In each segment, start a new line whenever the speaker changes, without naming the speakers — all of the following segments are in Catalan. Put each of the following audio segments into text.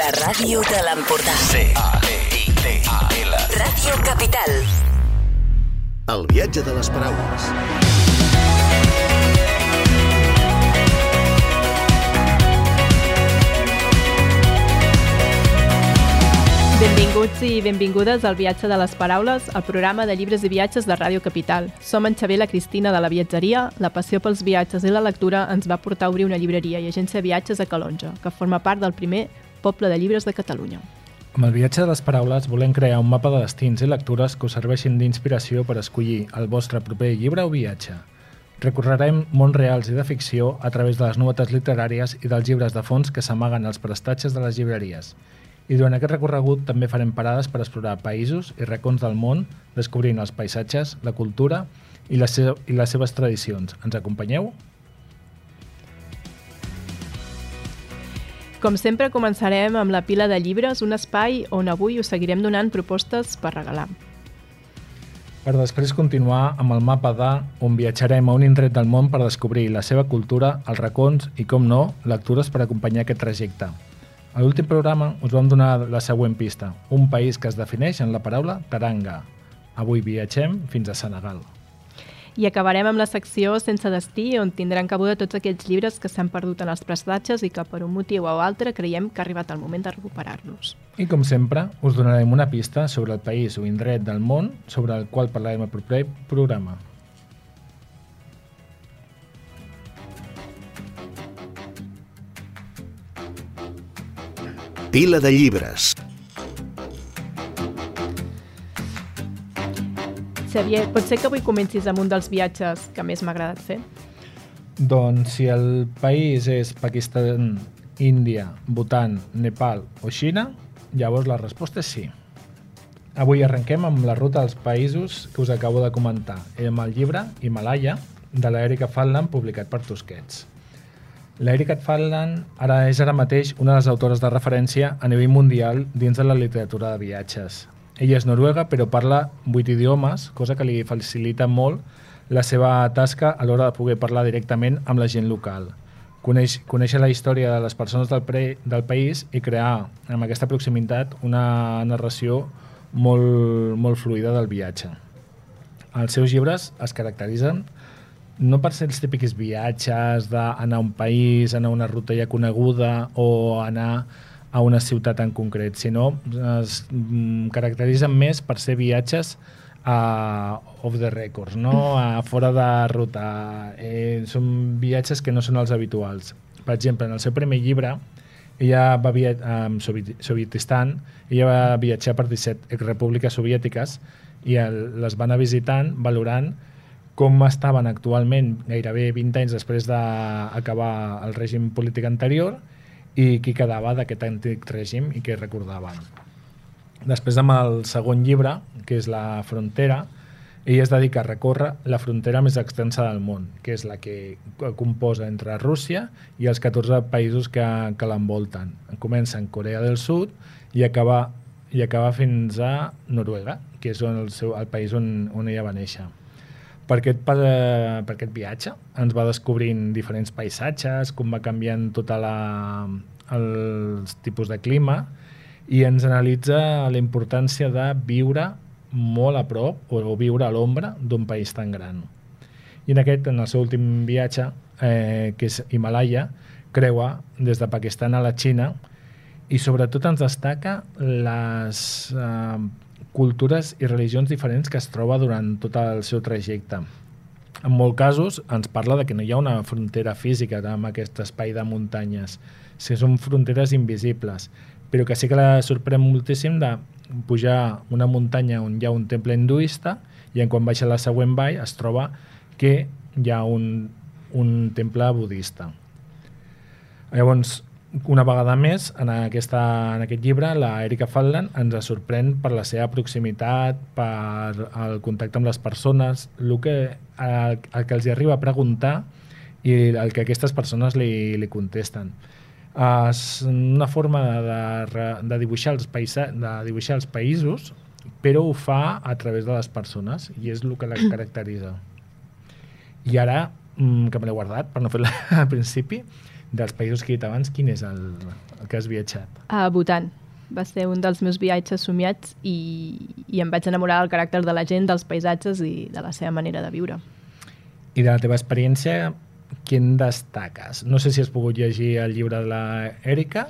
La ràdio de l'Empordà.
C-A-P-I-T-A-L.
Ràdio Capital.
El viatge de les paraules.
Benvinguts i benvingudes al Viatge de les Paraules, el programa de llibres i viatges de Ràdio Capital. Som en Xavier la Cristina de la Viatgeria. La passió pels viatges i la lectura ens va portar a obrir una llibreria i agència de viatges a Calonja, que forma part del primer poble de llibres de Catalunya.
Amb el viatge de les paraules volem crear un mapa de destins i lectures que us serveixin d'inspiració per escollir el vostre proper llibre o viatge. Recorrerem mons reals i de ficció a través de les novetats literàries i dels llibres de fons que s'amaguen als prestatges de les llibreries. I durant aquest recorregut també farem parades per explorar països i racons del món, descobrint els paisatges, la cultura i les, i les seves tradicions. Ens acompanyeu?
Com sempre, començarem amb la pila de llibres, un espai on avui us seguirem donant propostes per regalar.
Per després continuar amb el mapa de on viatjarem a un indret del món per descobrir la seva cultura, els racons i, com no, lectures per acompanyar aquest trajecte. A l'últim programa us vam donar la següent pista, un país que es defineix en la paraula taranga. Avui viatgem fins a Senegal.
I acabarem amb la secció Sense destí, on tindran cabuda tots aquells llibres que s'han perdut en els prestatges i que per un motiu o altre creiem que ha arribat el moment de recuperar-los.
I com sempre, us donarem una pista sobre el país o indret del món sobre el qual parlarem al proper programa.
Pila de llibres.
Xavier, pot ser que avui comencis amb un dels viatges que més m'ha agradat fer?
Doncs si el país és Pakistan, Índia, Bhutan, Nepal o Xina, llavors la resposta és sí. Avui arrenquem amb la ruta als països que us acabo de comentar, amb el llibre Himalaya, de l'Erika Falland, publicat per Tusquets. L'Erika Falland ara és ara mateix una de les autores de referència a nivell mundial dins de la literatura de viatges. Ella és noruega, però parla vuit idiomes, cosa que li facilita molt la seva tasca a l'hora de poder parlar directament amb la gent local. Coneix, conèixer la història de les persones del, pre, del país i crear amb aquesta proximitat una narració molt, molt fluida del viatge. Els seus llibres es caracteritzen no per ser els típics viatges d'anar a un país, anar a una ruta ja coneguda o anar a una ciutat en concret, sinó es mm, caracteritzen més per ser viatges a off the records, no? a fora de ruta. Eh, són viatges que no són els habituals. Per exemple, en el seu primer llibre, ella va viatjar amb Sovietistan, ella va viatjar per 17 repúbliques soviètiques i el, les va anar visitant, valorant com estaven actualment gairebé 20 anys després d'acabar el règim polític anterior i qui quedava d'aquest antic règim i què recordaven. Després amb el segon llibre, que és La frontera, ella es dedica a recórrer la frontera més extensa del món, que és la que composa entre Rússia i els 14 països que, que l'envolten. Comença en Corea del Sud i acaba, i acaba fins a Noruega, que és el, seu, el país on, on ella va néixer. Per aquest, per, per aquest viatge ens va descobrint diferents paisatges, com va canviant tota la, els tipus de clima i ens analitza la importància de viure molt a prop o, o viure a l'ombra d'un país tan gran. I en aquest, en el seu últim viatge, eh, que és Himalaya, creua des de Pakistan a la Xina i sobretot ens destaca les eh, cultures i religions diferents que es troba durant tot el seu trajecte. En molts casos ens parla de que no hi ha una frontera física amb aquest espai de muntanyes, si són fronteres invisibles, però que sí que la sorprèn moltíssim de pujar una muntanya on hi ha un temple hinduista i en quan baixa la següent vall es troba que hi ha un, un temple budista. Llavors, una vegada més, en, aquesta, en aquest llibre, la Erika Falland ens sorprèn per la seva proximitat, per el contacte amb les persones, el que, el, el que els arriba a preguntar i el que aquestes persones li, li contesten. És una forma de, de, de, dibuixar els paisa, de dibuixar els països, però ho fa a través de les persones i és el que la caracteritza. I ara, mm, que me l'he guardat per no fer-la al principi, dels països que he dit abans, quin és el, el que has viatjat?
A Bhutan. Va ser un dels meus viatges somiats i, i em vaig enamorar del caràcter de la gent, dels paisatges i de la seva manera de viure.
I de la teva experiència, quin destaques? No sé si has pogut llegir el llibre de la Erika.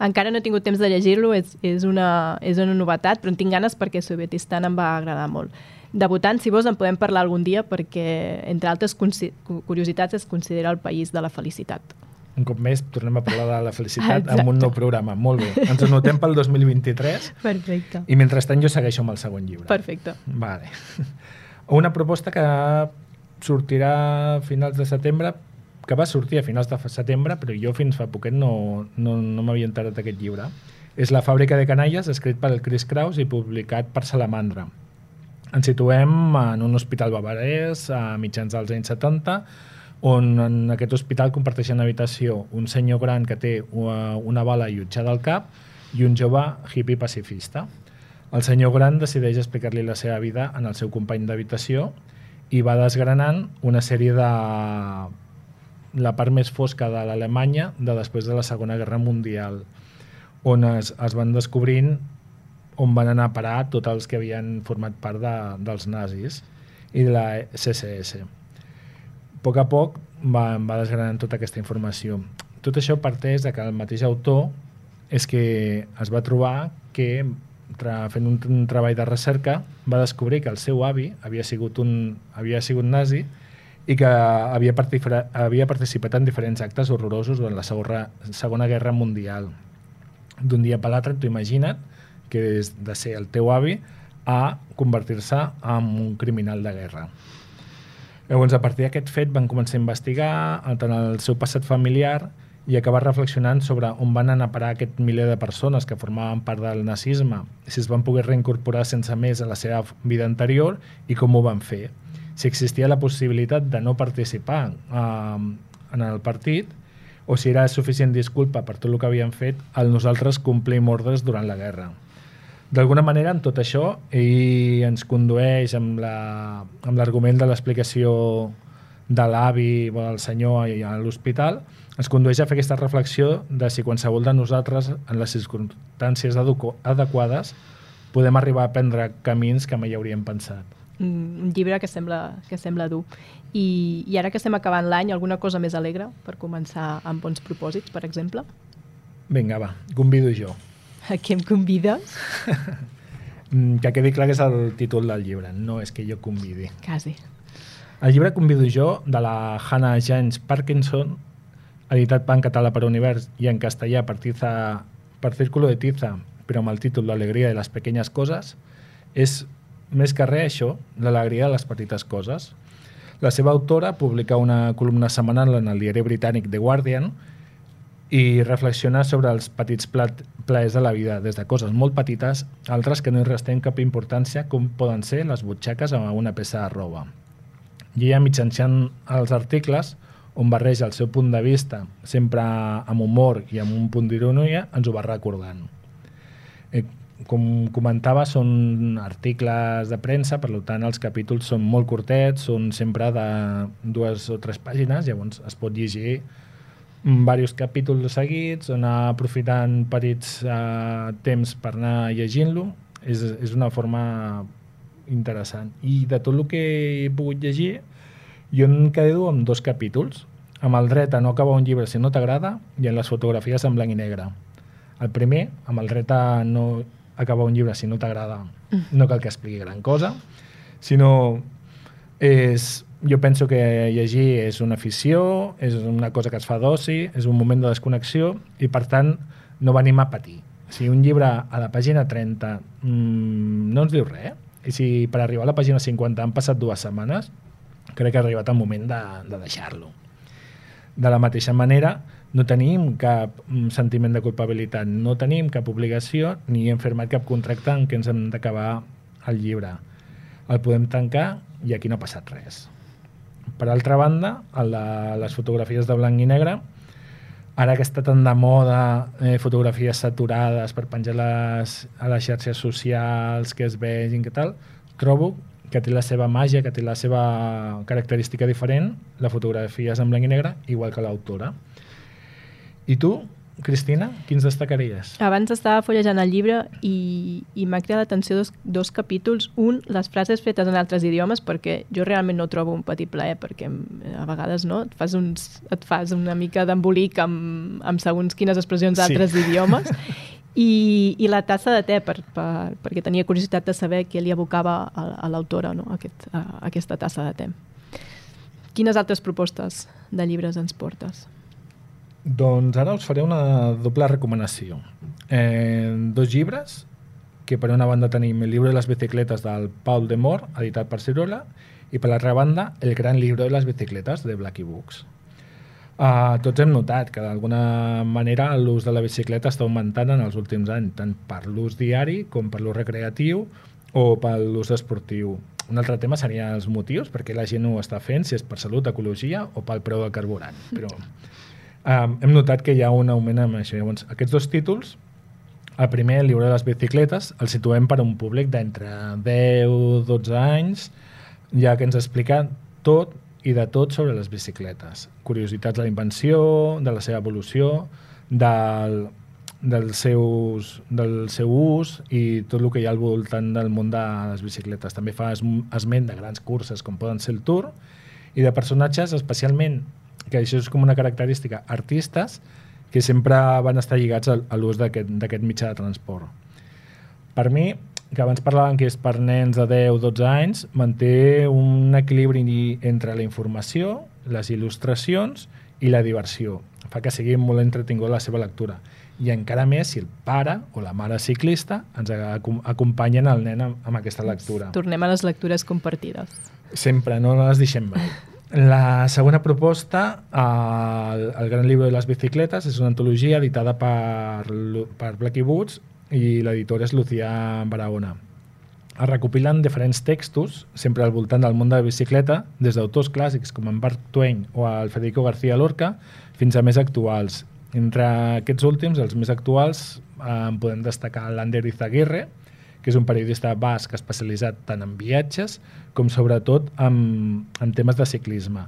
Encara no he tingut temps de llegir-lo, és, és, una, és una novetat, però en tinc ganes perquè Sovietistan em va agradar molt. Debutant, si vols, en podem parlar algun dia perquè, entre altres curiositats, es considera el país de la felicitat.
Un cop més tornem a parlar de la felicitat Exacte. amb un nou programa. Molt bé. Ens anotem pel 2023.
Perfecte.
I mentrestant jo segueixo amb el segon llibre.
Perfecte.
Vale. Una proposta que sortirà a finals de setembre, que va sortir a finals de setembre, però jo fins fa poquet no, no, no m'havia enterat d'aquest llibre. És La fàbrica de canalles, escrit per Chris Kraus i publicat per Salamandra. Ens situem en un hospital bavarès a mitjans dels anys 70, on en aquest hospital comparteixen habitació un senyor gran que té una, una bala allotjada al cap i un jove hippie pacifista. El senyor gran decideix explicar-li la seva vida en el seu company d'habitació i va desgranant una sèrie de la part més fosca de l'Alemanya de després de la Segona Guerra Mundial, on es, es van descobrint on van anar a parar tots els que havien format part de, dels nazis i de la CSS. Poc a poc va, va desgranant tota aquesta informació. Tot això parteix de que el mateix autor és que es va trobar que fent un, un treball de recerca va descobrir que el seu avi havia sigut, un, havia sigut nazi i que havia, havia participat en diferents actes horrorosos durant la segona, segona Guerra Mundial. D'un dia per l'altre, t'ho imagina't, que és de ser el teu avi a convertir-se en un criminal de guerra. Llavors, a partir d'aquest fet, van començar a investigar tant el seu passat familiar i acabar reflexionant sobre on van anar a parar aquest miler de persones que formaven part del nazisme, si es van poder reincorporar sense més a la seva vida anterior i com ho van fer. Si existia la possibilitat de no participar eh, en el partit o si era suficient disculpa per tot el que havien fet al nosaltres complim ordres durant la guerra. D'alguna manera, en tot això, ell ens condueix amb l'argument la, de l'explicació de l'avi o del senyor a l'hospital, ens condueix a fer aquesta reflexió de si qualsevol de nosaltres, en les circumstàncies adequades, podem arribar a prendre camins que mai hauríem pensat.
Un llibre que sembla, que sembla dur. I, I ara que estem acabant l'any, alguna cosa més alegre per començar amb bons propòsits, per exemple?
Vinga, va, convido jo.
A què em convides?
Mm, que quedi clar que és el títol del llibre, no és que jo convidi.
Quasi.
El llibre convido jo, de la Hannah James Parkinson, editat en català per Univers i en castellà per, tiza, per Círculo de Tiza, però amb el títol L'alegria de les pequeñas coses, és més que res això, l'alegria de les petites coses. La seva autora publica una columna setmanal en el diari britànic The Guardian i reflexionar sobre els petits plat, plaers de la vida, des de coses molt petites, altres que no hi restem cap importància, com poden ser les butxaques a una peça de roba. I ella, mitjançant els articles, on barreja el seu punt de vista, sempre amb humor i amb un punt d'ironia, ens ho va recordant. Eh, com comentava, són articles de premsa, per tant els capítols són molt curtets, són sempre de dues o tres pàgines, llavors es pot llegir diversos capítols seguits, anar aprofitant petits eh, temps per anar llegint-lo, és, és una forma interessant. I de tot el que he pogut llegir, jo em quedo amb dos capítols. Amb el dret a no acabar un llibre si no t'agrada i en les fotografies en blanc i negre. El primer, amb el dret a no acabar un llibre si no t'agrada, mm. no cal que expliqui gran cosa, sinó és jo penso que llegir és una afició, és una cosa que es fa d'oci, és un moment de desconnexió i, per tant, no venim a patir. Si un llibre a la pàgina 30 mmm, no ens diu res, i si per arribar a la pàgina 50 han passat dues setmanes, crec que ha arribat el moment de, de deixar-lo. De la mateixa manera, no tenim cap mm, sentiment de culpabilitat, no tenim cap obligació ni hem firmat cap contracte en què ens hem d'acabar el llibre. El podem tancar i aquí no ha passat res. Per altra banda, el de les fotografies de blanc i negre, ara que està tan de moda eh, fotografies saturades per penjar les, a les xarxes socials, que es vegin, que tal, trobo que té la seva màgia, que té la seva característica diferent, la fotografia és en blanc i negre, igual que l'autora. I tu, Cristina, quins destacaries?
Abans estava follejant el llibre i, i m'ha creat l'atenció dos, dos capítols. Un, les frases fetes en altres idiomes, perquè jo realment no trobo un petit plaer, perquè a vegades no, et fas, uns, et fas una mica d'embolic amb, amb segons quines expressions d'altres
Sí.
idiomes. I, I la tassa de te, per, per, perquè tenia curiositat de saber què li abocava a, a l'autora, no? Aquest, a, aquesta tassa de te. Quines altres propostes de llibres ens portes?
Doncs ara us faré una doble recomanació. Eh, dos llibres, que per una banda tenim el llibre de les bicicletes del Paul de Mor, editat per Cirola, i per l'altra banda el gran llibre de les bicicletes de Blacky Books. Uh, tots hem notat que d'alguna manera l'ús de la bicicleta està augmentant en els últims anys, tant per l'ús diari com per l'ús recreatiu o per l'ús esportiu. Un altre tema serien els motius, perquè la gent ho està fent, si és per salut, ecologia o pel preu del carburant. Però um, hem notat que hi ha un augment amb això. Llavors, aquests dos títols, el primer, el llibre de les bicicletes, el situem per a un públic d'entre 10-12 anys, ja que ens explica tot i de tot sobre les bicicletes. Curiositats de la invenció, de la seva evolució, del, del, seus, del seu ús i tot el que hi ha al voltant del món de les bicicletes. També fa es- esment de grans curses com poden ser el Tour i de personatges especialment, que això és com una característica, artistes que sempre van estar lligats a l'ús d'aquest mitjà de transport. Per mi, que abans parlaven que és per nens de 10-12 anys, manté un equilibri entre la informació, les il·lustracions i la diversió. Fa que sigui molt entretingut la seva lectura. I encara més si el pare o la mare ciclista ens acom- acompanyen el nen amb, amb aquesta lectura.
Tornem a les lectures compartides.
Sempre, no les deixem mai. La segona proposta, el, el Gran Llibre de les Bicicletes, és una antologia editada per, per Blacky Boots i l'editor és Lucía Barahona. Es recopilen diferents textos, sempre al voltant del món de la bicicleta, des d'autors clàssics com en Mark Twain o el Federico García Lorca, fins a més actuals. Entre aquests últims, els més actuals, eh, podem destacar l'Ander Izaguirre, que és un periodista basc especialitzat tant en viatges com sobretot en, en temes de ciclisme.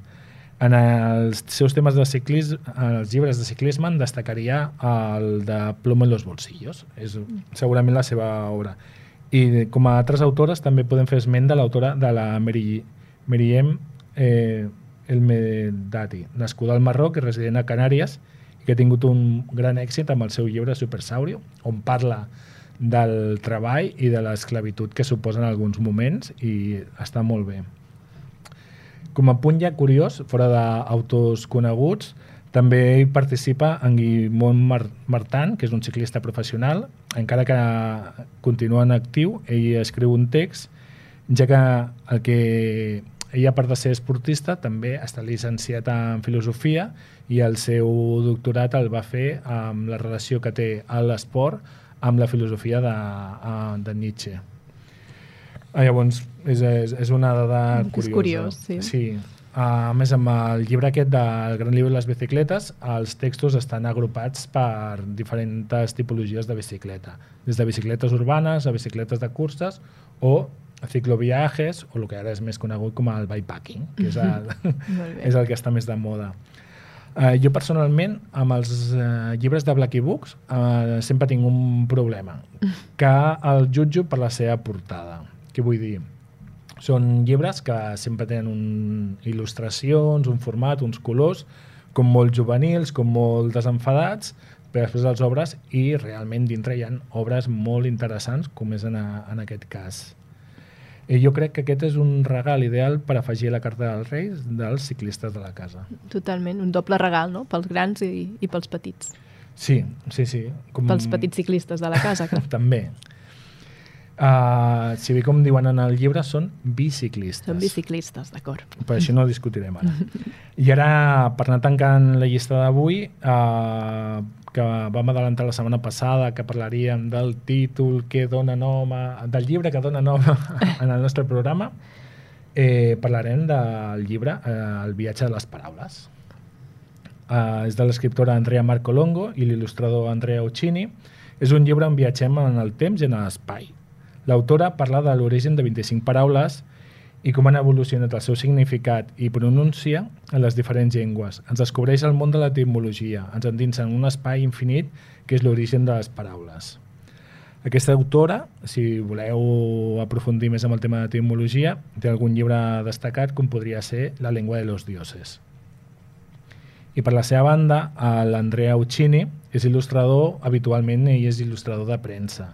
En els seus temes de ciclisme, els llibres de ciclisme en destacaria el de Plomo en los bolsillos. És segurament la seva obra. I com a altres autores també podem fer esment de l'autora de la Meri, Meriem eh, El Medati, nascuda al Marroc i resident a Canàries i que ha tingut un gran èxit amb el seu llibre Supersaurio, on parla del treball i de l'esclavitud que suposen alguns moments i està molt bé. Com a punt ja curiós, fora d'autors coneguts, també hi participa en Guimón Mar Martán, que és un ciclista professional, encara que continua en actiu, ell escriu un text, ja que el que ell, a part de ser esportista, també està llicenciat en filosofia i el seu doctorat el va fer amb la relació que té l'esport amb la filosofia de, eh, de Nietzsche. Ah, llavors, és, és, és una dada
És
curiosa.
curiós, sí.
sí. A més, amb el llibre aquest del Gran Llibre de les Bicicletes, els textos estan agrupats per diferents tipologies de bicicleta, des de bicicletes urbanes a bicicletes de curses o cicloviajes, o el que ara és més conegut com el bikepacking, que és el, és el que està més de moda. Uh, jo personalment, amb els uh, llibres de Blacky Books, uh, sempre tinc un problema, que el jutjo per la seva portada. Què vull dir? Són llibres que sempre tenen un, il·lustracions, un format, uns colors, com molt juvenils, com molt desenfadats, però després els obres i realment dintre hi ha obres molt interessants, com és en, a, en aquest cas. I jo crec que aquest és un regal ideal per afegir a la carta dels Reis dels ciclistes de la casa.
Totalment, un doble regal, no? Pels grans i, i pels petits.
Sí, sí, sí. Com...
Pels petits ciclistes de la casa, clar.
També. Uh, si bé com diuen en el llibre, són biciclistes.
Són biciclistes, d'acord.
Per això no discutirem ara. I ara, per anar tancant la llista d'avui, uh, que vam adelantar la setmana passada, que parlaríem del títol que dona nom, a, del llibre que dona nom en el nostre programa, eh, parlarem del llibre eh, El viatge de les paraules. Uh, és de l'escriptora Andrea Marcolongo i l'il·lustrador Andrea Uccini. És un llibre on viatgem en el temps i en l'espai. L'autora parla de l'origen de 25 paraules i com han evolucionat el seu significat i pronúncia en les diferents llengües. Ens descobreix el món de l'etimologia, ens endinsa en un espai infinit que és l'origen de les paraules. Aquesta autora, si voleu aprofundir més en el tema d'etimologia, té algun llibre destacat com podria ser La llengua de los dioses. I per la seva banda, l'Andrea Uccini és il·lustrador, habitualment ell és il·lustrador de premsa,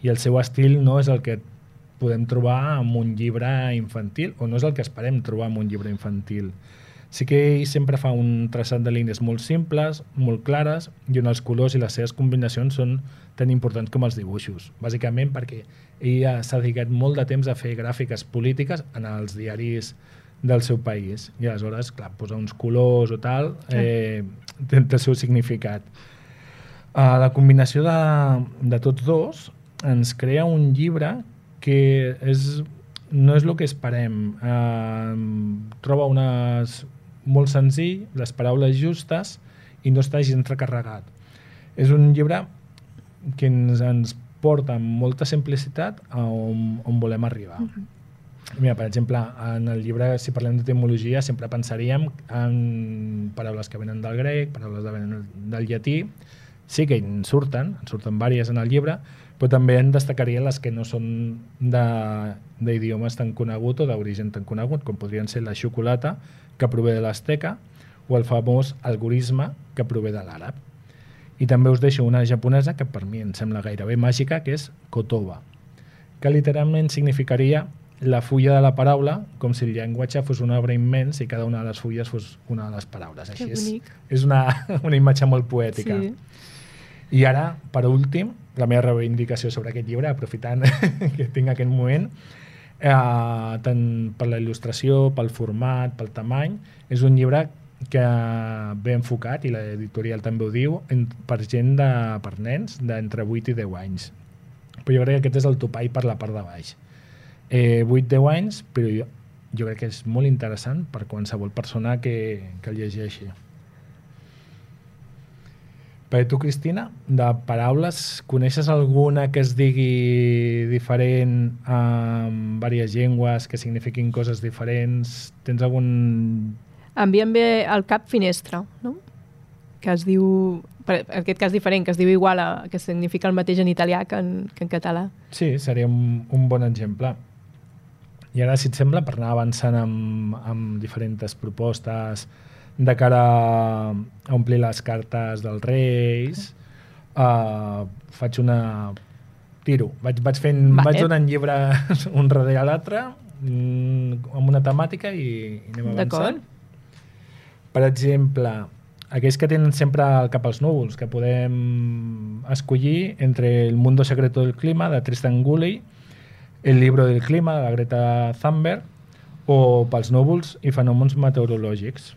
i el seu estil no és el que podem trobar en un llibre infantil, o no és el que esperem trobar en un llibre infantil. Sí que ell sempre fa un traçat de línies molt simples, molt clares, i on els colors i les seves combinacions són tan importants com els dibuixos. Bàsicament perquè ell s'ha dedicat molt de temps a fer gràfiques polítiques en els diaris del seu país. I aleshores, clar, posar uns colors o tal, eh, té, té el seu significat. Uh, la combinació de, de tots dos ens crea un llibre que és, no és el que esperem. Eh, troba unes molt senzill, les paraules justes i no està gens recarregat. És un llibre que ens, ens porta amb molta simplicitat a on, on volem arribar. Uh -huh. Mira, per exemple, en el llibre, si parlem d'etimologia, sempre pensaríem en paraules que venen del grec, paraules que venen del llatí, sí que en surten, en surten vàries en el llibre, però també en destacaria les que no són d'idiomes tan conegut o d'origen tan conegut, com podrien ser la xocolata, que prové de l'asteca, o el famós algorisme, que prové de l'àrab. I també us deixo una japonesa que per mi em sembla gairebé màgica, que és kotoba, que literalment significaria la fulla de la paraula, com si el llenguatge fos una obra immens i cada una de les fulles fos una de les paraules. Així és, és una, una imatge molt poètica. Sí. I ara, per últim, la meva reivindicació sobre aquest llibre, aprofitant que tinc aquest moment, eh, tant per la il·lustració, pel format, pel tamany, és un llibre que ve enfocat, i l'editorial també ho diu, en, per gent de, per nens d'entre 8 i 10 anys. Però jo crec que aquest és el topall per la part de baix. Eh, 8-10 anys, però jo, jo crec que és molt interessant per qualsevol persona que, que el llegeixi. Per tu, Cristina, de paraules, coneixes alguna que es digui diferent en diverses llengües, que signifiquin coses diferents? Tens algun...
Enviem bé al cap finestra, no? Que es diu... En aquest cas diferent, que es diu igual a... que significa el mateix en italià que en, que en català.
Sí, seria un, un bon exemple. I ara, si et sembla, per anar avançant amb, amb diferents propostes, de cara a omplir les cartes dels Reis, uh, faig una... Tiro. Vaig, vaig, fent, vale. vaig donant llibres un darrere l'altre mm, amb una temàtica i, i anem avançant. Per exemple, aquells que tenen sempre el cap als núvols, que podem escollir entre El mundo secreto del clima, de Tristan Gully, El libro del clima, de la Greta Thunberg, o Pels núvols i fenòmens meteorològics.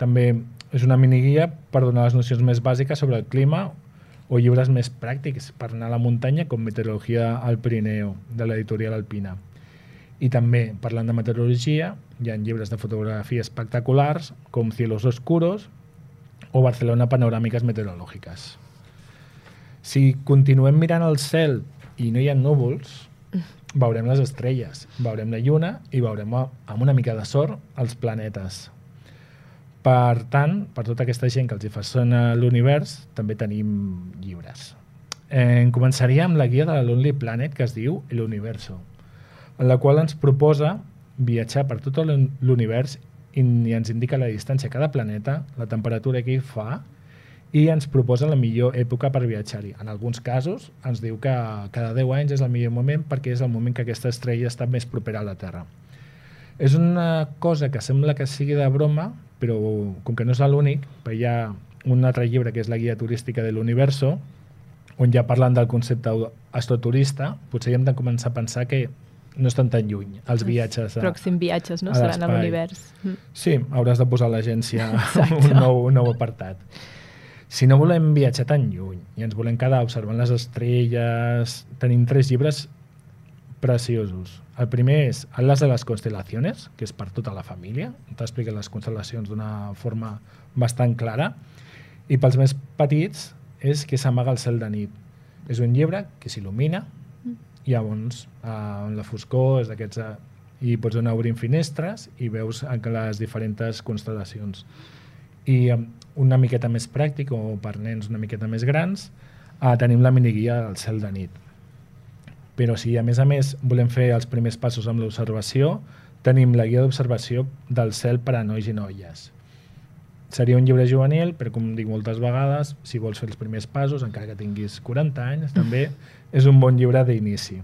També és una miniguia per donar les nocions més bàsiques sobre el clima o llibres més pràctics per anar a la muntanya com Meteorologia al Pirineo, de l'editorial Alpina. I també, parlant de meteorologia, hi ha llibres de fotografia espectaculars com Cielos Oscuros o Barcelona Panoràmiques Meteorològiques. Si continuem mirant el cel i no hi ha núvols, veurem les estrelles, veurem la lluna i veurem amb una mica de sort els planetes. Per tant, per tota aquesta gent que els hi fa sona l'univers, també tenim llibres. Eh, començaria amb la guia de la Lonely Planet que es diu L'Universo, en la qual ens proposa viatjar per tot l'univers i ens indica la distància a cada planeta, la temperatura que hi fa i ens proposa la millor època per viatjar-hi. En alguns casos ens diu que cada 10 anys és el millor moment perquè és el moment que aquesta estrella està més propera a la Terra. És una cosa que sembla que sigui de broma, però com que no és l'únic, hi ha un altre llibre que és la guia turística de l'Universo, on ja parlant del concepte astroturista, potser hem de començar a pensar que no estan tan lluny els viatges
a, Pròxim viatges, no? Seran a l'univers.
Mm. Sí, hauràs de posar a l'agència un, nou, un nou apartat. Si no volem viatjar tan lluny i ens volem quedar observant les estrelles, tenim tres llibres preciosos. El primer és Atlas de les Constelaciones, que és per tota la família. T'explica les constel·lacions d'una forma bastant clara. I pels més petits és Que s'amaga el cel de nit. És un llibre que s'il·lumina i llavors eh, la foscor és d'aquests... Eh, i pots anar obrint finestres i veus les diferents constel·lacions. I eh, una miqueta més pràctic, o per nens una miqueta més grans, eh, tenim la miniguia del cel de nit. Però si a més a més volem fer els primers passos amb l'observació, tenim la guia d'observació del cel per a nois i noies. Seria un llibre juvenil, però com dic moltes vegades, si vols fer els primers passos, encara que tinguis 40 anys, també és un bon llibre d'inici.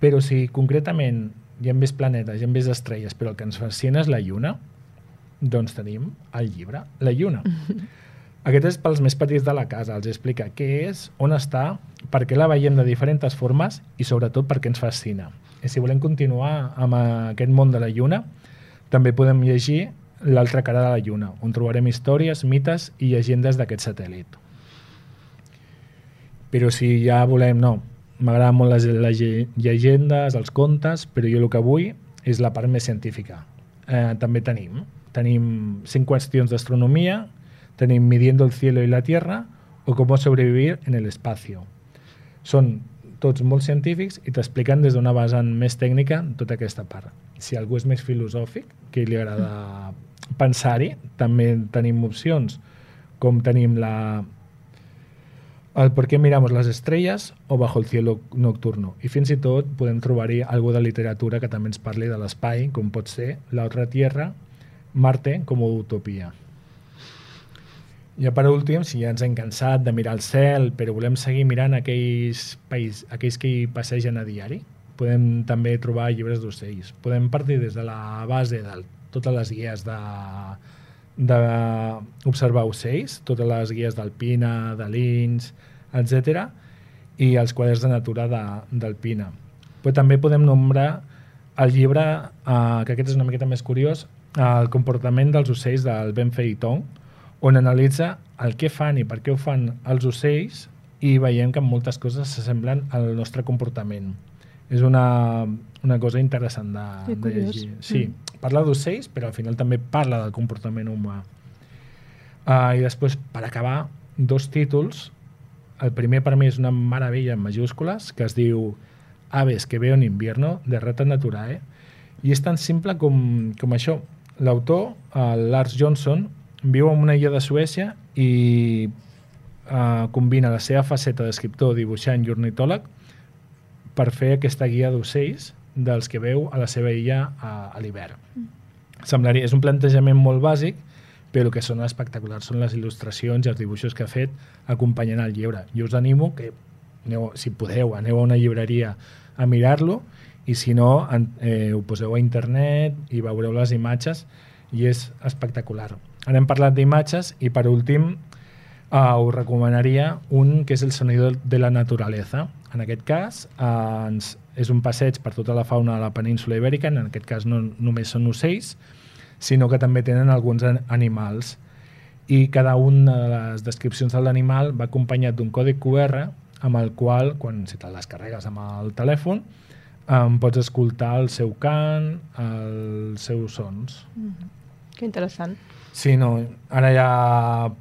Però si concretament hi ha més planetes, hi ha més estrelles, però el que ens fascina és la Lluna, doncs tenim el llibre La Lluna. Aquest és pels més petits de la casa, els explica què és, on està, per què la veiem de diferents formes i sobretot per què ens fascina. I si volem continuar amb aquest món de la Lluna, també podem llegir L'altra cara de la Lluna, on trobarem històries, mites i llegendes d'aquest satèl·lit. Però si ja volem, no, m'agraden molt les, les llegendes, els contes, però jo el que vull és la part més científica. Eh, també tenim, tenim cinc qüestions d'astronomia, tenim Midiendo el cielo y la tierra o Cómo sobrevivir en el espacio. Són tots molt científics i t'expliquen des d'una vessant més tècnica tota aquesta part. Si algú és més filosòfic, que li agrada pensar-hi, també tenim opcions, com tenim la, el per què miramos les estrelles o bajo el cielo nocturno. I fins i tot podem trobar-hi algo de literatura que també ens parli de l'espai, com pot ser La otra tierra, Marte com a utopia. Ja per últim, si ja ens hem cansat de mirar el cel, però volem seguir mirant aquells, país, aquells que hi passegen a diari, podem també trobar llibres d'ocells. Podem partir des de la base de totes les guies de d'observar ocells, totes les guies d'Alpina, de Lins, etc i els quadres de natura d'Alpina. Però també podem nombrar el llibre, eh, que aquest és una miqueta més curiós, el comportament dels ocells del Ben Feitong, on analitza el que fan i per què ho fan els ocells i veiem que moltes coses s'assemblen al nostre comportament. És una, una cosa interessant de, de llegir. Sí, mm. parla d'ocells, però al final també parla del comportament humà. Uh, I després, per acabar, dos títols. El primer per mi és una meravella en majúscules, que es diu Aves que veo en invierno, de Rata Naturae, i és tan simple com, com això. L'autor, Lars Johnson, viu en una illa de Suècia i uh, combina la seva faceta d'escriptor, dibuixant i ornitòleg per fer aquesta guia d'ocells dels que veu a la seva illa a, a l'hivern. Mm. Semblaria, és un plantejament molt bàsic, però el que són espectaculars són les il·lustracions i els dibuixos que ha fet acompanyant el llibre. Jo us animo que, aneu, si podeu, aneu a una llibreria a mirar-lo i si no, en, eh, ho poseu a internet i veureu les imatges i és espectacular. Ara hem parlat d'imatges i per últim uh, us recomanaria un que és el sonido de la naturaleza. En aquest cas uh, ens, és un passeig per tota la fauna de la península ibèrica, en aquest cas no només són ocells, sinó que també tenen alguns animals i cada una de les descripcions de l'animal va acompanyat d'un còdec QR amb el qual, quan si te les carregues amb el telèfon, um, pots escoltar el seu cant, els seus sons.
Mm -hmm. Que interessant.
Sí, no, ara ja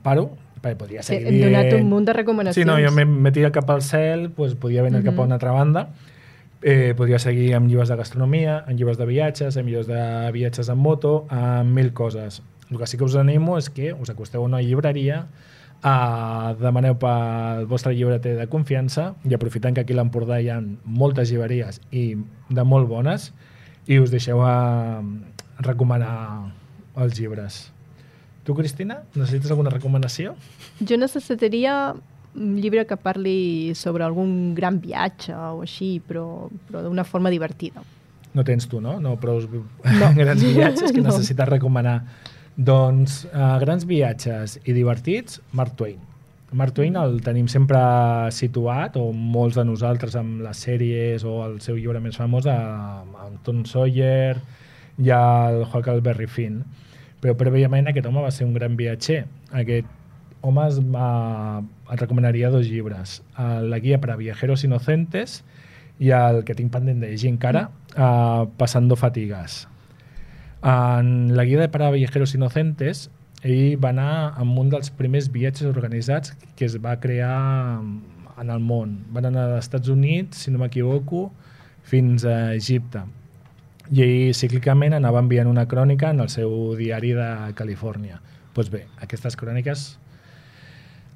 paro, perquè podria seguir
sí, Hem donat un munt de recomanacions.
Sí, no, jo m'he tirat cap al cel, pues, podia venir uh -huh. cap a una altra banda, eh, podria seguir amb llibres de gastronomia, amb llibres de viatges, amb llibres de viatges en moto, amb mil coses. El que sí que us animo és que us acosteu a una llibreria, eh, demaneu pel vostre llibreter de confiança i aprofitant que aquí a l'Empordà hi ha moltes llibreries i de molt bones i us deixeu a recomanar els llibres. Tu, Cristina, necessites alguna recomanació?
Jo necessitaria un llibre que parli sobre algun gran viatge o així, però, però d'una forma divertida.
No tens tu, no? No prou no. grans viatges que no. necessites recomanar. Doncs uh, grans viatges i divertits, Mark Twain. Mark Twain el tenim sempre situat, o molts de nosaltres amb les sèries o el seu llibre més famós, amb Tom Sawyer i el Huckleberry Finn però prèviament aquest home va ser un gran viatger. Aquest home es va, et recomanaria dos llibres, la guia per a viajeros inocentes i el que tinc pendent de llegir encara, uh, Pasando Fatigas. En la guia per a viajeros inocentes, ell va anar amb un dels primers viatges organitzats que es va crear en el món. Van anar als Estats Units, si no m'equivoco, fins a Egipte. I cíclicament anava enviant una crònica en el seu diari de Califòrnia. Doncs pues bé, aquestes cròniques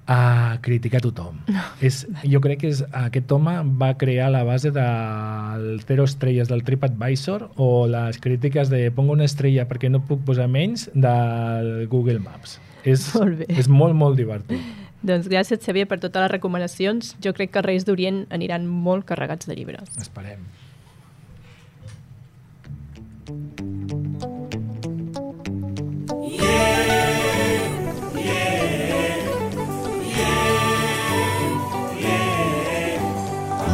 a criticar tothom. No. És, jo crec que és, aquest home va crear la base del zero estrelles del TripAdvisor o les crítiques de pongo una estrella perquè no puc posar menys del Google Maps. És
Molt bé.
és molt, molt divertit.
Doncs gràcies, Xavier, per totes les recomanacions. Jo crec que Reis d'Orient aniran molt carregats de llibres.
Esperem.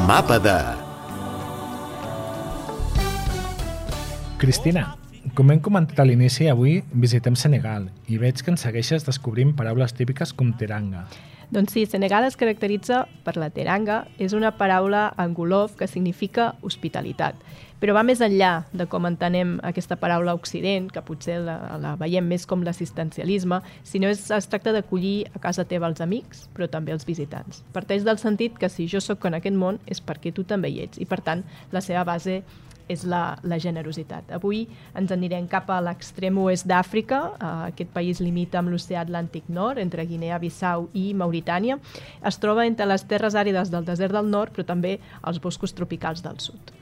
Mapa de...
Cristina, com hem comentat a l'inici, avui visitem Senegal i veig que ens segueixes descobrint paraules típiques com teranga.
Doncs sí, Senegal es caracteritza per la teranga, és una paraula angolof que significa hospitalitat. Però va més enllà de com entenem aquesta paraula Occident, que potser la, la veiem més com l'assistencialisme, sinó es, es tracta d'acollir a casa teva els amics, però també els visitants. Parteix del sentit que si jo sóc en aquest món és perquè tu també hi ets, i per tant la seva base és la, la generositat. Avui ens anirem cap a l'extrem oest d'Àfrica. Uh, aquest país limita amb l'oceà Atlàntic Nord, entre Guinea-Bissau i Mauritània. Es troba entre les terres àrides del desert del nord, però també els boscos tropicals del sud.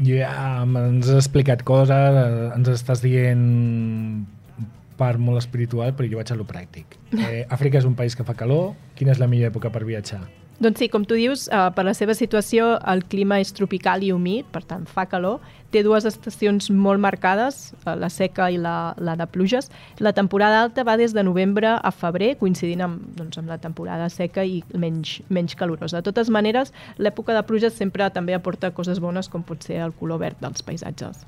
Ja ens has explicat coses, eh, ens estàs dient part molt espiritual, però jo vaig a lo pràctic. Eh, Àfrica és un país que fa calor. Quina és la millor època per viatjar?
Doncs sí, com tu dius, eh, per la seva situació el clima és tropical i humit, per tant fa calor. Té dues estacions molt marcades, eh, la seca i la, la de pluges. La temporada alta va des de novembre a febrer, coincidint amb, doncs, amb la temporada seca i menys, menys calorosa. De totes maneres, l'època de pluges sempre també aporta coses bones, com pot ser el color verd dels paisatges.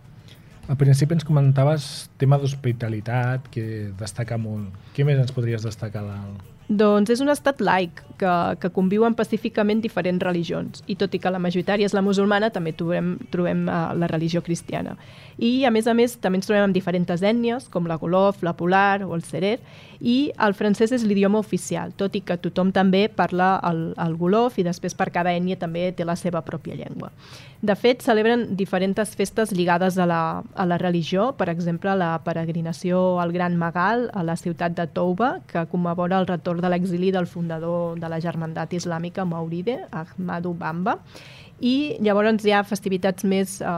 Al principi ens comentaves tema d'hospitalitat, que destaca molt. Què més ens podries destacar del,
doncs és un estat laic que, que conviuen pacíficament diferents religions i tot i que la majoritària és la musulmana també trobem, trobem uh, la religió cristiana. I a més a més també ens trobem amb diferents ètnies com la Golof, la Polar o el Serer i el francès és l'idioma oficial, tot i que tothom també parla el, el Golof i després per cada ètnia també té la seva pròpia llengua. De fet, celebren diferents festes lligades a la, a la religió, per exemple, la peregrinació al Gran Magal a la ciutat de Touba, que commemora el retorn de l'exili del fundador de la germandat islàmica Mauride, Ahmadu Bamba, i llavors hi ha festivitats més eh,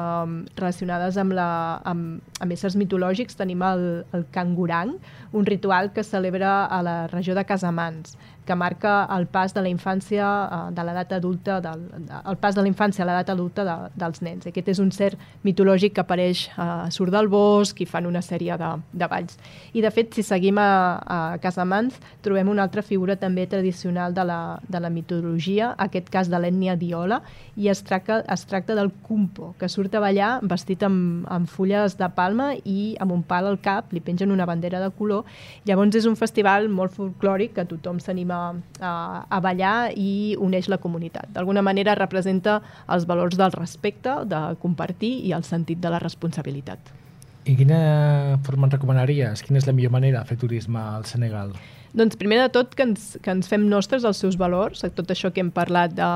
relacionades amb, la, amb, amb éssers mitològics. Tenim el, el Kangurang, un ritual que celebra a la regió de Casamans, que marca el pas de la infància eh, de l'edat adulta, del, el pas de la infància a l'edat adulta de, dels nens. Aquest és un ser mitològic que apareix, eh, surt del bosc i fan una sèrie de, de balls. I de fet, si seguim a, a Casamans, trobem una altra figura també tradicional de la, de la mitologia, aquest cas de l'ètnia Diola, i es tracta, es tracta del Kumpo, que surt a ballar vestit amb, amb fulles de palma i amb un pal al cap, li pengen una bandera de color. Llavors és un festival molt folclòric que tothom s'anima a, a, a ballar i uneix la comunitat. D'alguna manera representa els valors del respecte, de compartir i el sentit de la responsabilitat.
I quina forma ens recomanaries? Quina és la millor manera de fer turisme al Senegal?
Doncs primer de tot que ens, que ens fem nostres els seus valors, tot això que hem parlat de,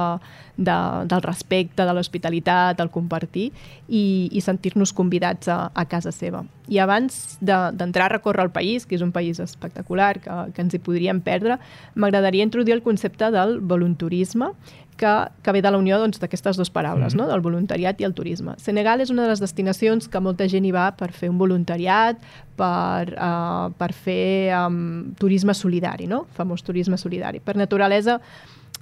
de, del respecte, de l'hospitalitat, el compartir i, i sentir-nos convidats a, a casa seva. I abans d'entrar de, a recórrer el país, que és un país espectacular, que, que ens hi podríem perdre, m'agradaria introduir el concepte del volunturisme, que, que ve de la unió doncs, d'aquestes doncs, dues paraules, mm. no? del voluntariat i el turisme. Senegal és una de les destinacions que molta gent hi va per fer un voluntariat, per, uh, per fer um, turisme solidari, no? famós turisme solidari. Per naturalesa,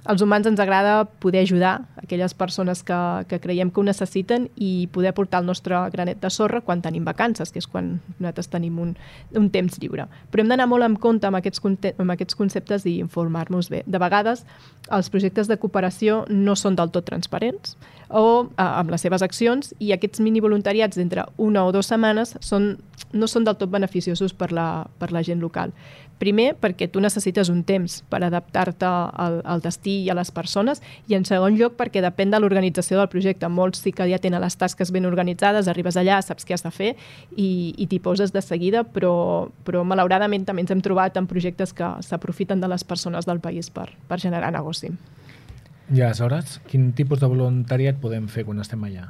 als humans ens agrada poder ajudar aquelles persones que, que creiem que ho necessiten i poder portar el nostre granet de sorra quan tenim vacances, que és quan nosaltres tenim un, un temps lliure. Però hem d'anar molt en compte amb aquests, amb aquests conceptes i informar-nos bé. De vegades, els projectes de cooperació no són del tot transparents o eh, amb les seves accions i aquests mini voluntariats d'entre una o dues setmanes són, no són del tot beneficiosos per la, per la gent local. Primer, perquè tu necessites un temps per adaptar-te al, al destí i a les persones, i en segon lloc, perquè depèn de l'organització del projecte. Molts sí que ja tenen les tasques ben organitzades, arribes allà, saps què has de fer i, i t'hi poses de seguida, però, però malauradament també ens hem trobat en projectes que s'aprofiten de les persones del país per, per generar negoci.
I aleshores, quin tipus de voluntariat podem fer quan estem allà?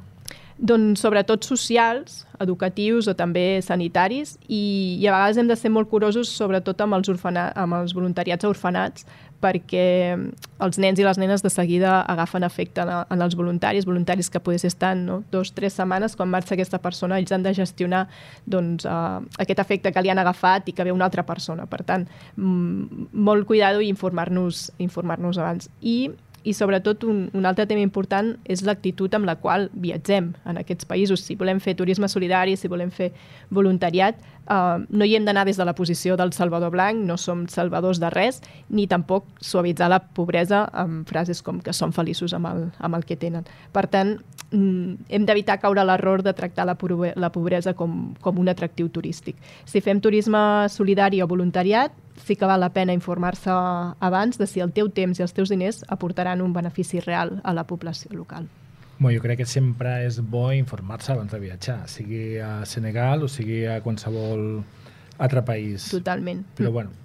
Doncs sobretot socials, educatius o també sanitaris i, i a vegades hem de ser molt curosos sobretot amb els, orfana, amb els voluntariats a orfanats perquè els nens i les nenes de seguida agafen efecte en, en els voluntaris, voluntaris que potser estan no, dos, tres setmanes, quan marxa aquesta persona, ells han de gestionar doncs, uh, aquest efecte que li han agafat i que ve una altra persona. Per tant, molt cuidado i informar-nos informar, abans. I i sobretot un, un altre tema important és l'actitud amb la qual viatgem en aquests països. Si volem fer turisme solidari, si volem fer voluntariat, eh, no hi hem d'anar des de la posició del Salvador Blanc, no som salvadors de res, ni tampoc suavitzar la pobresa amb frases com que són feliços amb el, amb el que tenen. Per tant, hem d'evitar caure l'error de tractar la, la pobresa com, com un atractiu turístic. Si fem turisme solidari o voluntariat, sí que val la pena informar-se abans de si el teu temps i els teus diners aportaran un benefici real a la població local.
Bueno, jo crec que sempre és bo informar-se abans de viatjar, sigui a Senegal o sigui a qualsevol altre país.
Totalment.
Però bueno,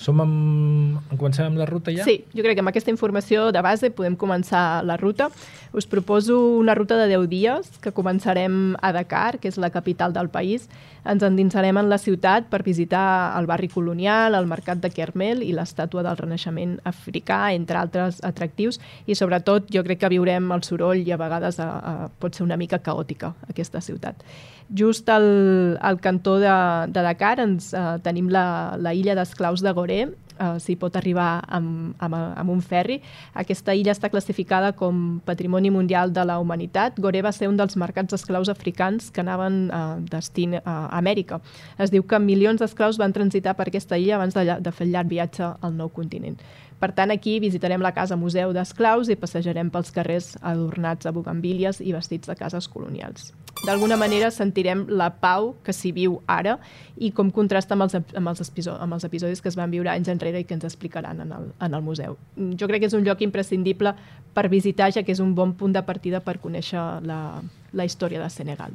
som amb... Comencem amb la ruta ja?
Sí, jo crec que amb aquesta informació de base podem començar la ruta. Us proposo una ruta de 10 dies que començarem a Dakar, que és la capital del país. Ens endinsarem en la ciutat per visitar el barri colonial, el mercat de Kermel i l'estàtua del Renaixement africà, entre altres atractius. I sobretot jo crec que viurem el soroll i a vegades a, a, pot ser una mica caòtica aquesta ciutat. Just al, al cantó de, de Dakar ens, eh, tenim la, la illa d'esclaus de Goré, eh, s'hi pot arribar amb, amb, amb un ferri. Aquesta illa està classificada com Patrimoni Mundial de la Humanitat. Goré va ser un dels mercats d'esclaus africans que anaven eh, destí a Amèrica. Es diu que milions d'esclaus van transitar per aquesta illa abans de, de fer el llarg viatge al nou continent. Per tant, aquí visitarem la casa Museu d'Esclaus i passejarem pels carrers adornats a bugambílies i vestits de cases colonials. D'alguna manera sentirem la pau que s'hi viu ara i com contrasta amb els, amb, els episodis, amb els episodis que es van viure anys enrere i que ens explicaran en el, en el museu. Jo crec que és un lloc imprescindible per visitar, ja que és un bon punt de partida per conèixer la, la història de Senegal.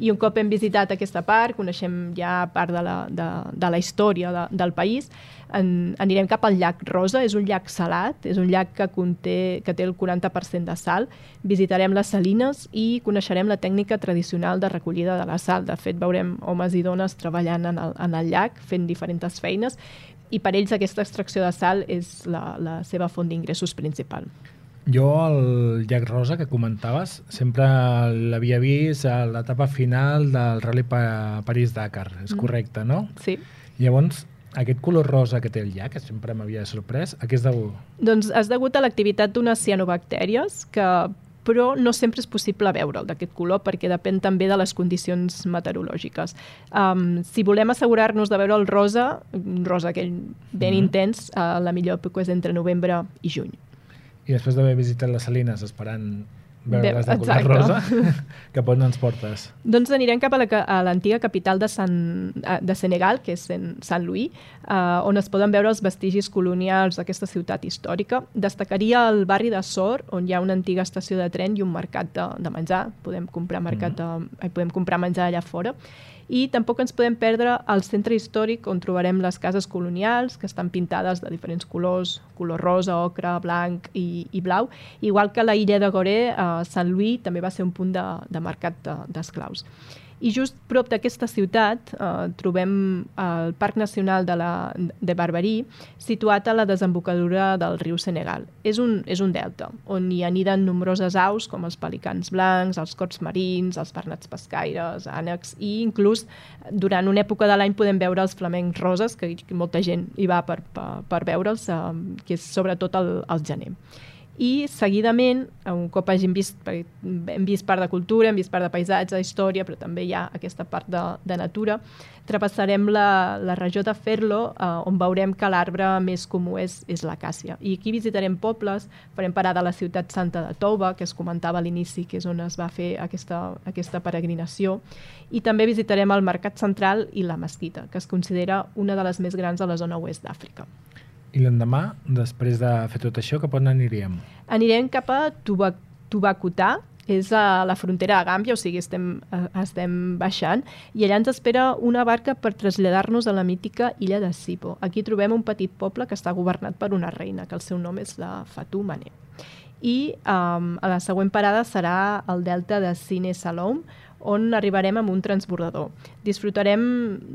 I un cop hem visitat aquesta part, coneixem ja part de la, de, de la història de, del país, en, anirem cap al llac Rosa, és un llac salat, és un llac que, conté, que té el 40% de sal, visitarem les salines i coneixerem la tècnica tradicional de recollida de la sal. De fet, veurem homes i dones treballant en el, en el llac, fent diferents feines, i per ells aquesta extracció de sal és la, la seva font d'ingressos principal.
Jo, el Llac Rosa que comentaves, sempre l'havia vist a l'etapa final del Rally pa París-Dakar, és mm. correcte, no?
Sí.
Llavors, aquest color rosa que té el llac, que sempre m'havia sorprès, a què és degut?
Doncs és degut a l'activitat d'unes cianobactèries que però no sempre és possible veure'l d'aquest color perquè depèn també de les condicions meteorològiques. Um, si volem assegurar-nos de veure el rosa, un rosa aquell ben mm -hmm. intens, uh, la millor època és entre novembre i juny
i després d'haver visitat les Salines esperant veure les de color rosa, cap on ens portes?
Doncs anirem cap a l'antiga capital de, Sant, de Senegal, que és Sant Louis, eh, on es poden veure els vestigis colonials d'aquesta ciutat històrica. Destacaria el barri de Sor, on hi ha una antiga estació de tren i un mercat de, de menjar. Podem comprar, mercat mm. de, podem comprar menjar allà fora i tampoc ens podem perdre el centre històric on trobarem les cases colonials que estan pintades de diferents colors, color rosa, ocre, blanc i, i blau, igual que la illa de Goré, eh, Sant Louis també va ser un punt de, de mercat d'esclaus. De, i just prop d'aquesta ciutat eh, trobem el Parc Nacional de, la, de Barberí, situat a la desembocadura del riu Senegal. És un, és un delta, on hi aniden nombroses aus, com els pelicans blancs, els cots marins, els bernats pescaires, ànecs, i inclús durant una època de l'any podem veure els flamencs roses, que, molta gent hi va per, per, per veure'ls, eh, que és sobretot el, el gener i seguidament, un cop hàgim vist, hem vist part de cultura, hem vist part de paisatge, història, però també hi ha aquesta part de, de natura, trapassarem la, la regió de Ferlo, eh, on veurem que l'arbre més comú és, és l'acàcia. I aquí visitarem pobles, farem parada a la ciutat santa de Touba, que es comentava a l'inici, que és on es va fer aquesta, aquesta peregrinació, i també visitarem el Mercat Central i la Mesquita, que es considera una de les més grans de la zona oest d'Àfrica.
I l'endemà, després de fer tot això, cap on aniríem?
Anirem cap a Tubac Tubacutà, és a la frontera de Gàmbia, o sigui, estem, eh, estem baixant, i allà ens espera una barca per traslladar-nos a la mítica illa de Sipo. Aquí trobem un petit poble que està governat per una reina, que el seu nom és la Fatou Mané. i um, a la següent parada serà el delta de Cine Salom, on arribarem amb un transbordador. Disfrutarem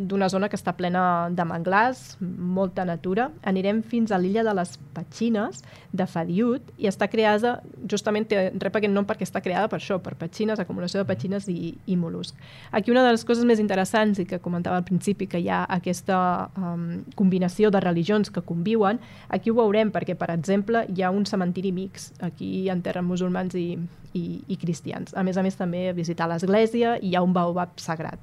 d'una zona que està plena de manglars, molta natura. Anirem fins a l'illa de les Petxines, de Fadiut, i està creada, justament rep aquest nom perquè està creada per això, per petxines, acumulació de petxines i, i mol·lusc. Aquí una de les coses més interessants, i que comentava al principi, que hi ha aquesta um, combinació de religions que conviuen, aquí ho veurem perquè, per exemple, hi ha un cementiri mix. Aquí enterren musulmans i, i, i cristians. A més a més, també visitar l'església i hi ha un baobab sagrat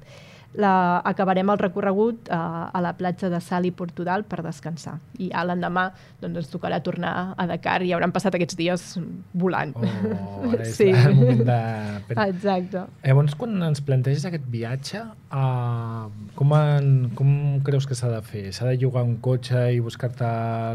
la, acabarem el recorregut a, a la platja de Sal i Portugal per descansar. I a l'endemà doncs, ens tocarà tornar a Dakar i hauran passat aquests dies volant.
Oh, ara és sí. el moment de...
Exacte.
Llavors, quan ens planteges aquest viatge, uh, com, en, com creus que s'ha de fer? S'ha de llogar un cotxe i buscar-te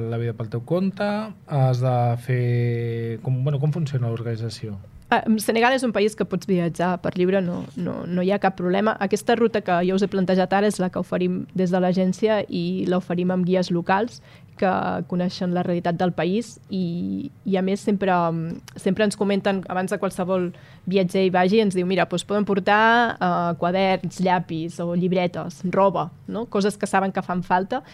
la vida pel teu compte? Has de fer... Com, bueno, com funciona l'organització?
Ah, Senegal és un país que pots viatjar per lliure, no, no, no hi ha cap problema. Aquesta ruta que jo us he plantejat ara és la que oferim des de l'agència i l'oferim amb guies locals que coneixen la realitat del país i, i a més sempre, sempre ens comenten abans de qualsevol viatger i vagi ens diu, mira, doncs poden portar uh, quaderns, llapis o llibretes, roba, no? coses que saben que fan falta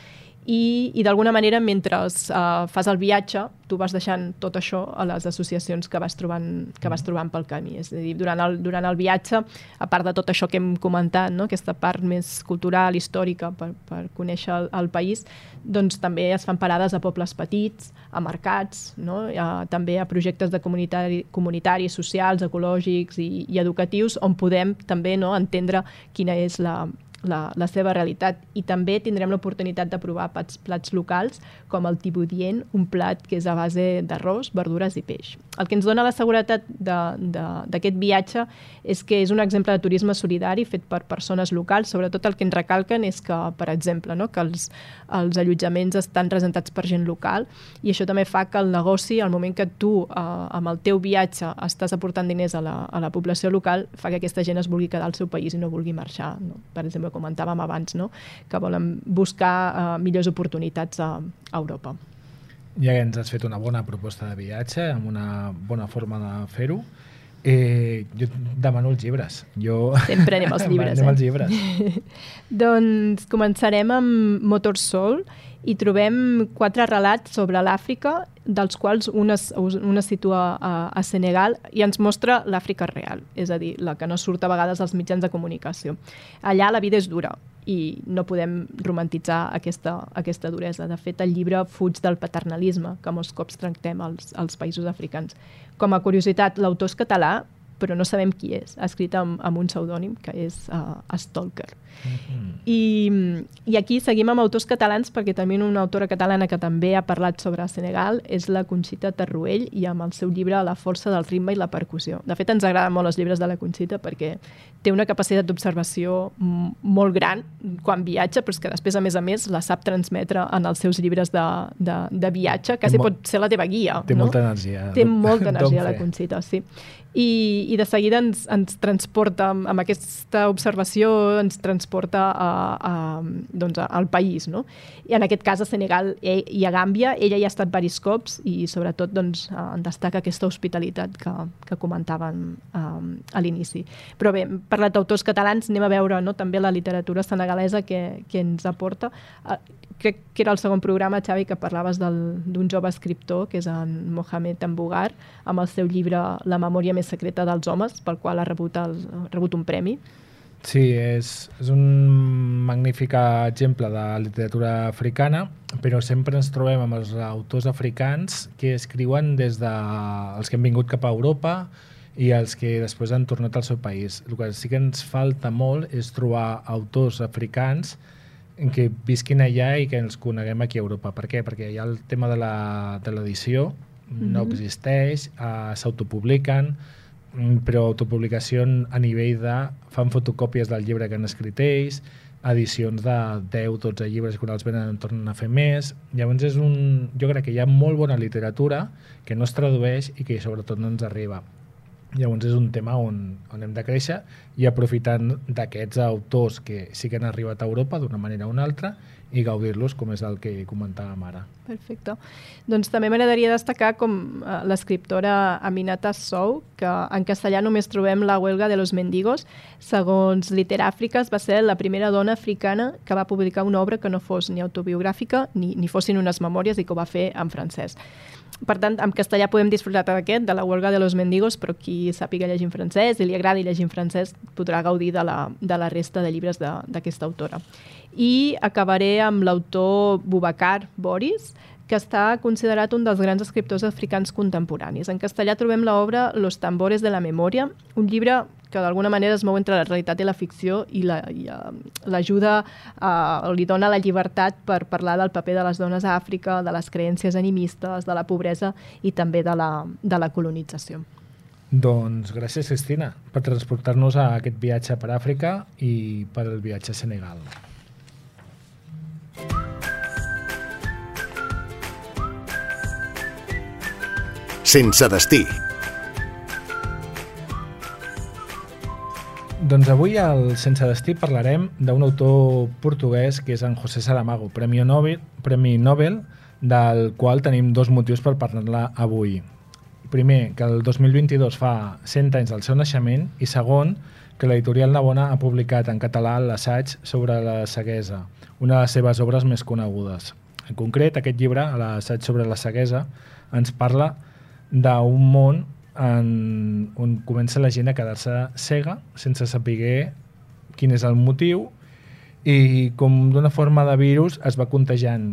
i, i d'alguna manera mentre uh, fas el viatge tu vas deixant tot això a les associacions que vas trobant, que vas trobant pel camí és a dir, durant el, durant el viatge a part de tot això que hem comentat no? aquesta part més cultural, històrica per, per conèixer el, el país doncs també es fan parades a pobles petits a mercats, no? a, també a projectes de comunitari, comunitaris, socials, ecològics i, i educatius on podem també no, entendre quina és la, la, la seva realitat. I també tindrem l'oportunitat de provar plats, plats locals com el tibudient, un plat que és a base d'arròs, verdures i peix. El que ens dona la seguretat d'aquest viatge és que és un exemple de turisme solidari fet per persones locals, sobretot el que ens recalquen és que, per exemple, no, que els, els allotjaments estan presentats per gent local i això també fa que el negoci, al moment que tu eh, amb el teu viatge estàs aportant diners a la, a la població local, fa que aquesta gent es vulgui quedar al seu país i no vulgui marxar. No? Per exemple, comentàvem abans, no? que volen buscar uh, millors oportunitats a, a Europa.
Ja ens has fet una bona proposta de viatge, amb una bona forma de fer-ho. Eh, jo demano els llibres. Jo...
Sempre anem als llibres.
anem eh? als llibres.
doncs començarem amb Motor Soul i trobem quatre relats sobre l'Àfrica, dels quals un es, un es situa a, a Senegal i ens mostra l'Àfrica real, és a dir, la que no surt a vegades als mitjans de comunicació. Allà la vida és dura i no podem romantitzar aquesta, aquesta duresa. De fet, el llibre fuig del paternalisme que molts cops tractem als, als països africans. Com a curiositat, l'autor és català, però no sabem qui és. Ha escrit amb, amb un pseudònim, que és uh, Stalker. Mm -hmm. I, I aquí seguim amb autors catalans perquè també una autora catalana que també ha parlat sobre Senegal és la Conxita Tarruell i amb el seu llibre La força del ritme i la percussió. De fet, ens agraden molt els llibres de la Conxita perquè té una capacitat d'observació molt gran quan viatja, però és que després, a més a més, la sap transmetre en els seus llibres de, de, de viatge. Quasi pot ser la teva guia.
Té
no?
molta energia.
Té molta energia la Conxita, sí i, i de seguida ens, ens transporta, amb, aquesta observació, ens transporta a, a, doncs, al país. No? I en aquest cas a Senegal i a Gàmbia, ella hi ha estat varis cops i sobretot doncs, en destaca aquesta hospitalitat que, que comentaven um, a l'inici. Però bé, parlat d'autors catalans, anem a veure no, també la literatura senegalesa que, que ens aporta. Crec que era el segon programa, Xavi, que parlaves d'un jove escriptor, que és en Mohamed Ambugar, amb el seu llibre La memòria més secreta dels homes, pel qual ha rebut, el, ha rebut un premi.
Sí, és, és un magnífic exemple de literatura africana, però sempre ens trobem amb els autors africans que escriuen des de els que han vingut cap a Europa i els que després han tornat al seu país. El que sí que ens falta molt és trobar autors africans en què visquin allà i que ens coneguem aquí a Europa. Per què? Perquè hi ha el tema de l'edició, mm -hmm. no existeix, uh, s'autopubliquen, mm, però autopublicació a nivell de... fan fotocòpies del llibre que han escrit ells, edicions de 10, 12 llibres quan els venen en tornen a fer més. Llavors és un... jo crec que hi ha molt bona literatura que no es tradueix i que sobretot no ens arriba. Llavors és un tema on, on hem de créixer i aprofitant d'aquests autors que sí que han arribat a Europa d'una manera o una altra i gaudir-los com és el que comentàvem ara.
Perfecte. Doncs també m'agradaria destacar com eh, l'escriptora Aminata Sou, que en castellà només trobem la huelga de los mendigos. Segons Literàfrica, va ser la primera dona africana que va publicar una obra que no fos ni autobiogràfica ni, ni fossin unes memòries i que ho va fer en francès. Per tant, en castellà podem disfrutar d'aquest, de la huelga de los mendigos, però qui sàpiga llegir en francès i li agradi llegir en francès podrà gaudir de la, de la resta de llibres d'aquesta autora. I acabaré amb l'autor Boubacar Boris, que està considerat un dels grans escriptors africans contemporanis. En castellà trobem l'obra Los tambores de la memòria, un llibre que d'alguna manera es mou entre la realitat i la ficció i l'ajuda, la, uh, li dona la llibertat per parlar del paper de les dones a Àfrica, de les creències animistes, de la pobresa i també de la, de la colonització.
Doncs gràcies, Cristina, per transportar-nos a aquest viatge per Àfrica i per el viatge a Senegal.
Sense destí.
Doncs avui al Sense Destí parlarem d'un autor portuguès que és en José Saramago, Premi Nobel, Premi Nobel, del qual tenim dos motius per parlar avui. Primer, que el 2022 fa 100 anys del seu naixement i segon, que l'editorial Navona ha publicat en català l'assaig sobre la ceguesa, una de les seves obres més conegudes. En concret, aquest llibre, l'assaig sobre la ceguesa, ens parla d'un món en, on comença la gent a quedar-se cega sense saber quin és el motiu i com d'una forma de virus es va contagiant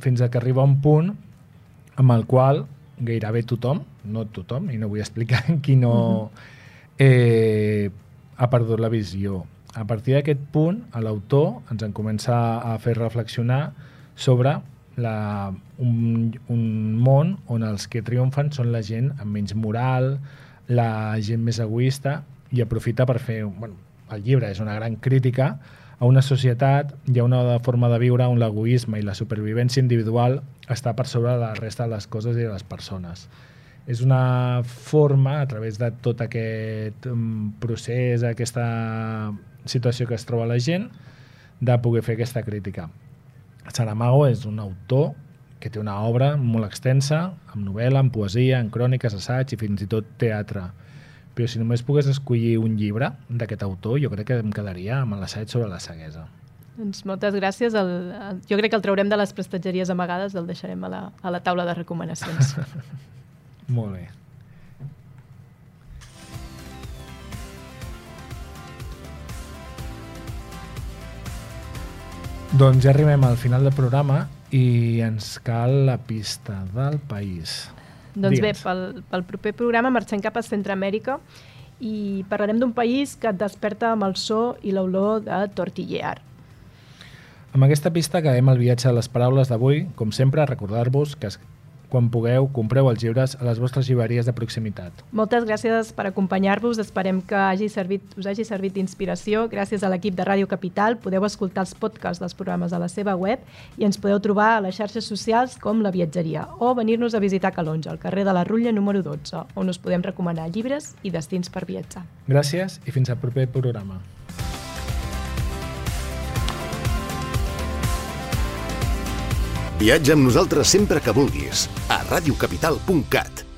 fins a que arriba un punt amb el qual gairebé tothom, no tothom, i no vull explicar qui no eh, ha perdut la visió. A partir d'aquest punt, l'autor ens en comença a fer reflexionar sobre la, un, un món on els que triomfen són la gent amb menys moral, la gent més egoista, i aprofita per fer... Bueno, el llibre és una gran crítica a una societat i a una forma de viure on l'egoisme i la supervivència individual està per sobre de la resta de les coses i de les persones. És una forma, a través de tot aquest um, procés, aquesta situació que es troba la gent, de poder fer aquesta crítica. Saramago és un autor que té una obra molt extensa, amb novel·la, amb poesia, en cròniques, assaig i fins i tot teatre. Però si només pogués escollir un llibre d'aquest autor, jo crec que em quedaria amb l'assaig sobre la ceguesa.
Doncs moltes gràcies. El, jo crec que el traurem de les prestatgeries amagades, el deixarem a la, a la taula de recomanacions.
molt bé. Doncs ja arribem al final del programa i ens cal la pista del país.
Doncs bé, pel, pel proper programa marxem cap a Centroamèrica i parlarem d'un país que et desperta amb el so i l'olor de tortillear.
Amb aquesta pista acabem el viatge de les paraules d'avui. Com sempre, recordar-vos que quan pugueu, compreu els llibres a les vostres llibreries de proximitat.
Moltes gràcies per acompanyar-vos. Esperem que hagi servit, us hagi servit d'inspiració. Gràcies a l'equip de Ràdio Capital podeu escoltar els podcasts dels programes a la seva web i ens podeu trobar a les xarxes socials com La Viatgeria o venir-nos a visitar Calonja, al carrer de la Rutlla número 12, on us podem recomanar llibres i destins per viatjar.
Gràcies i fins al proper programa.
Viatja amb nosaltres sempre que vulguis a radiocapital.cat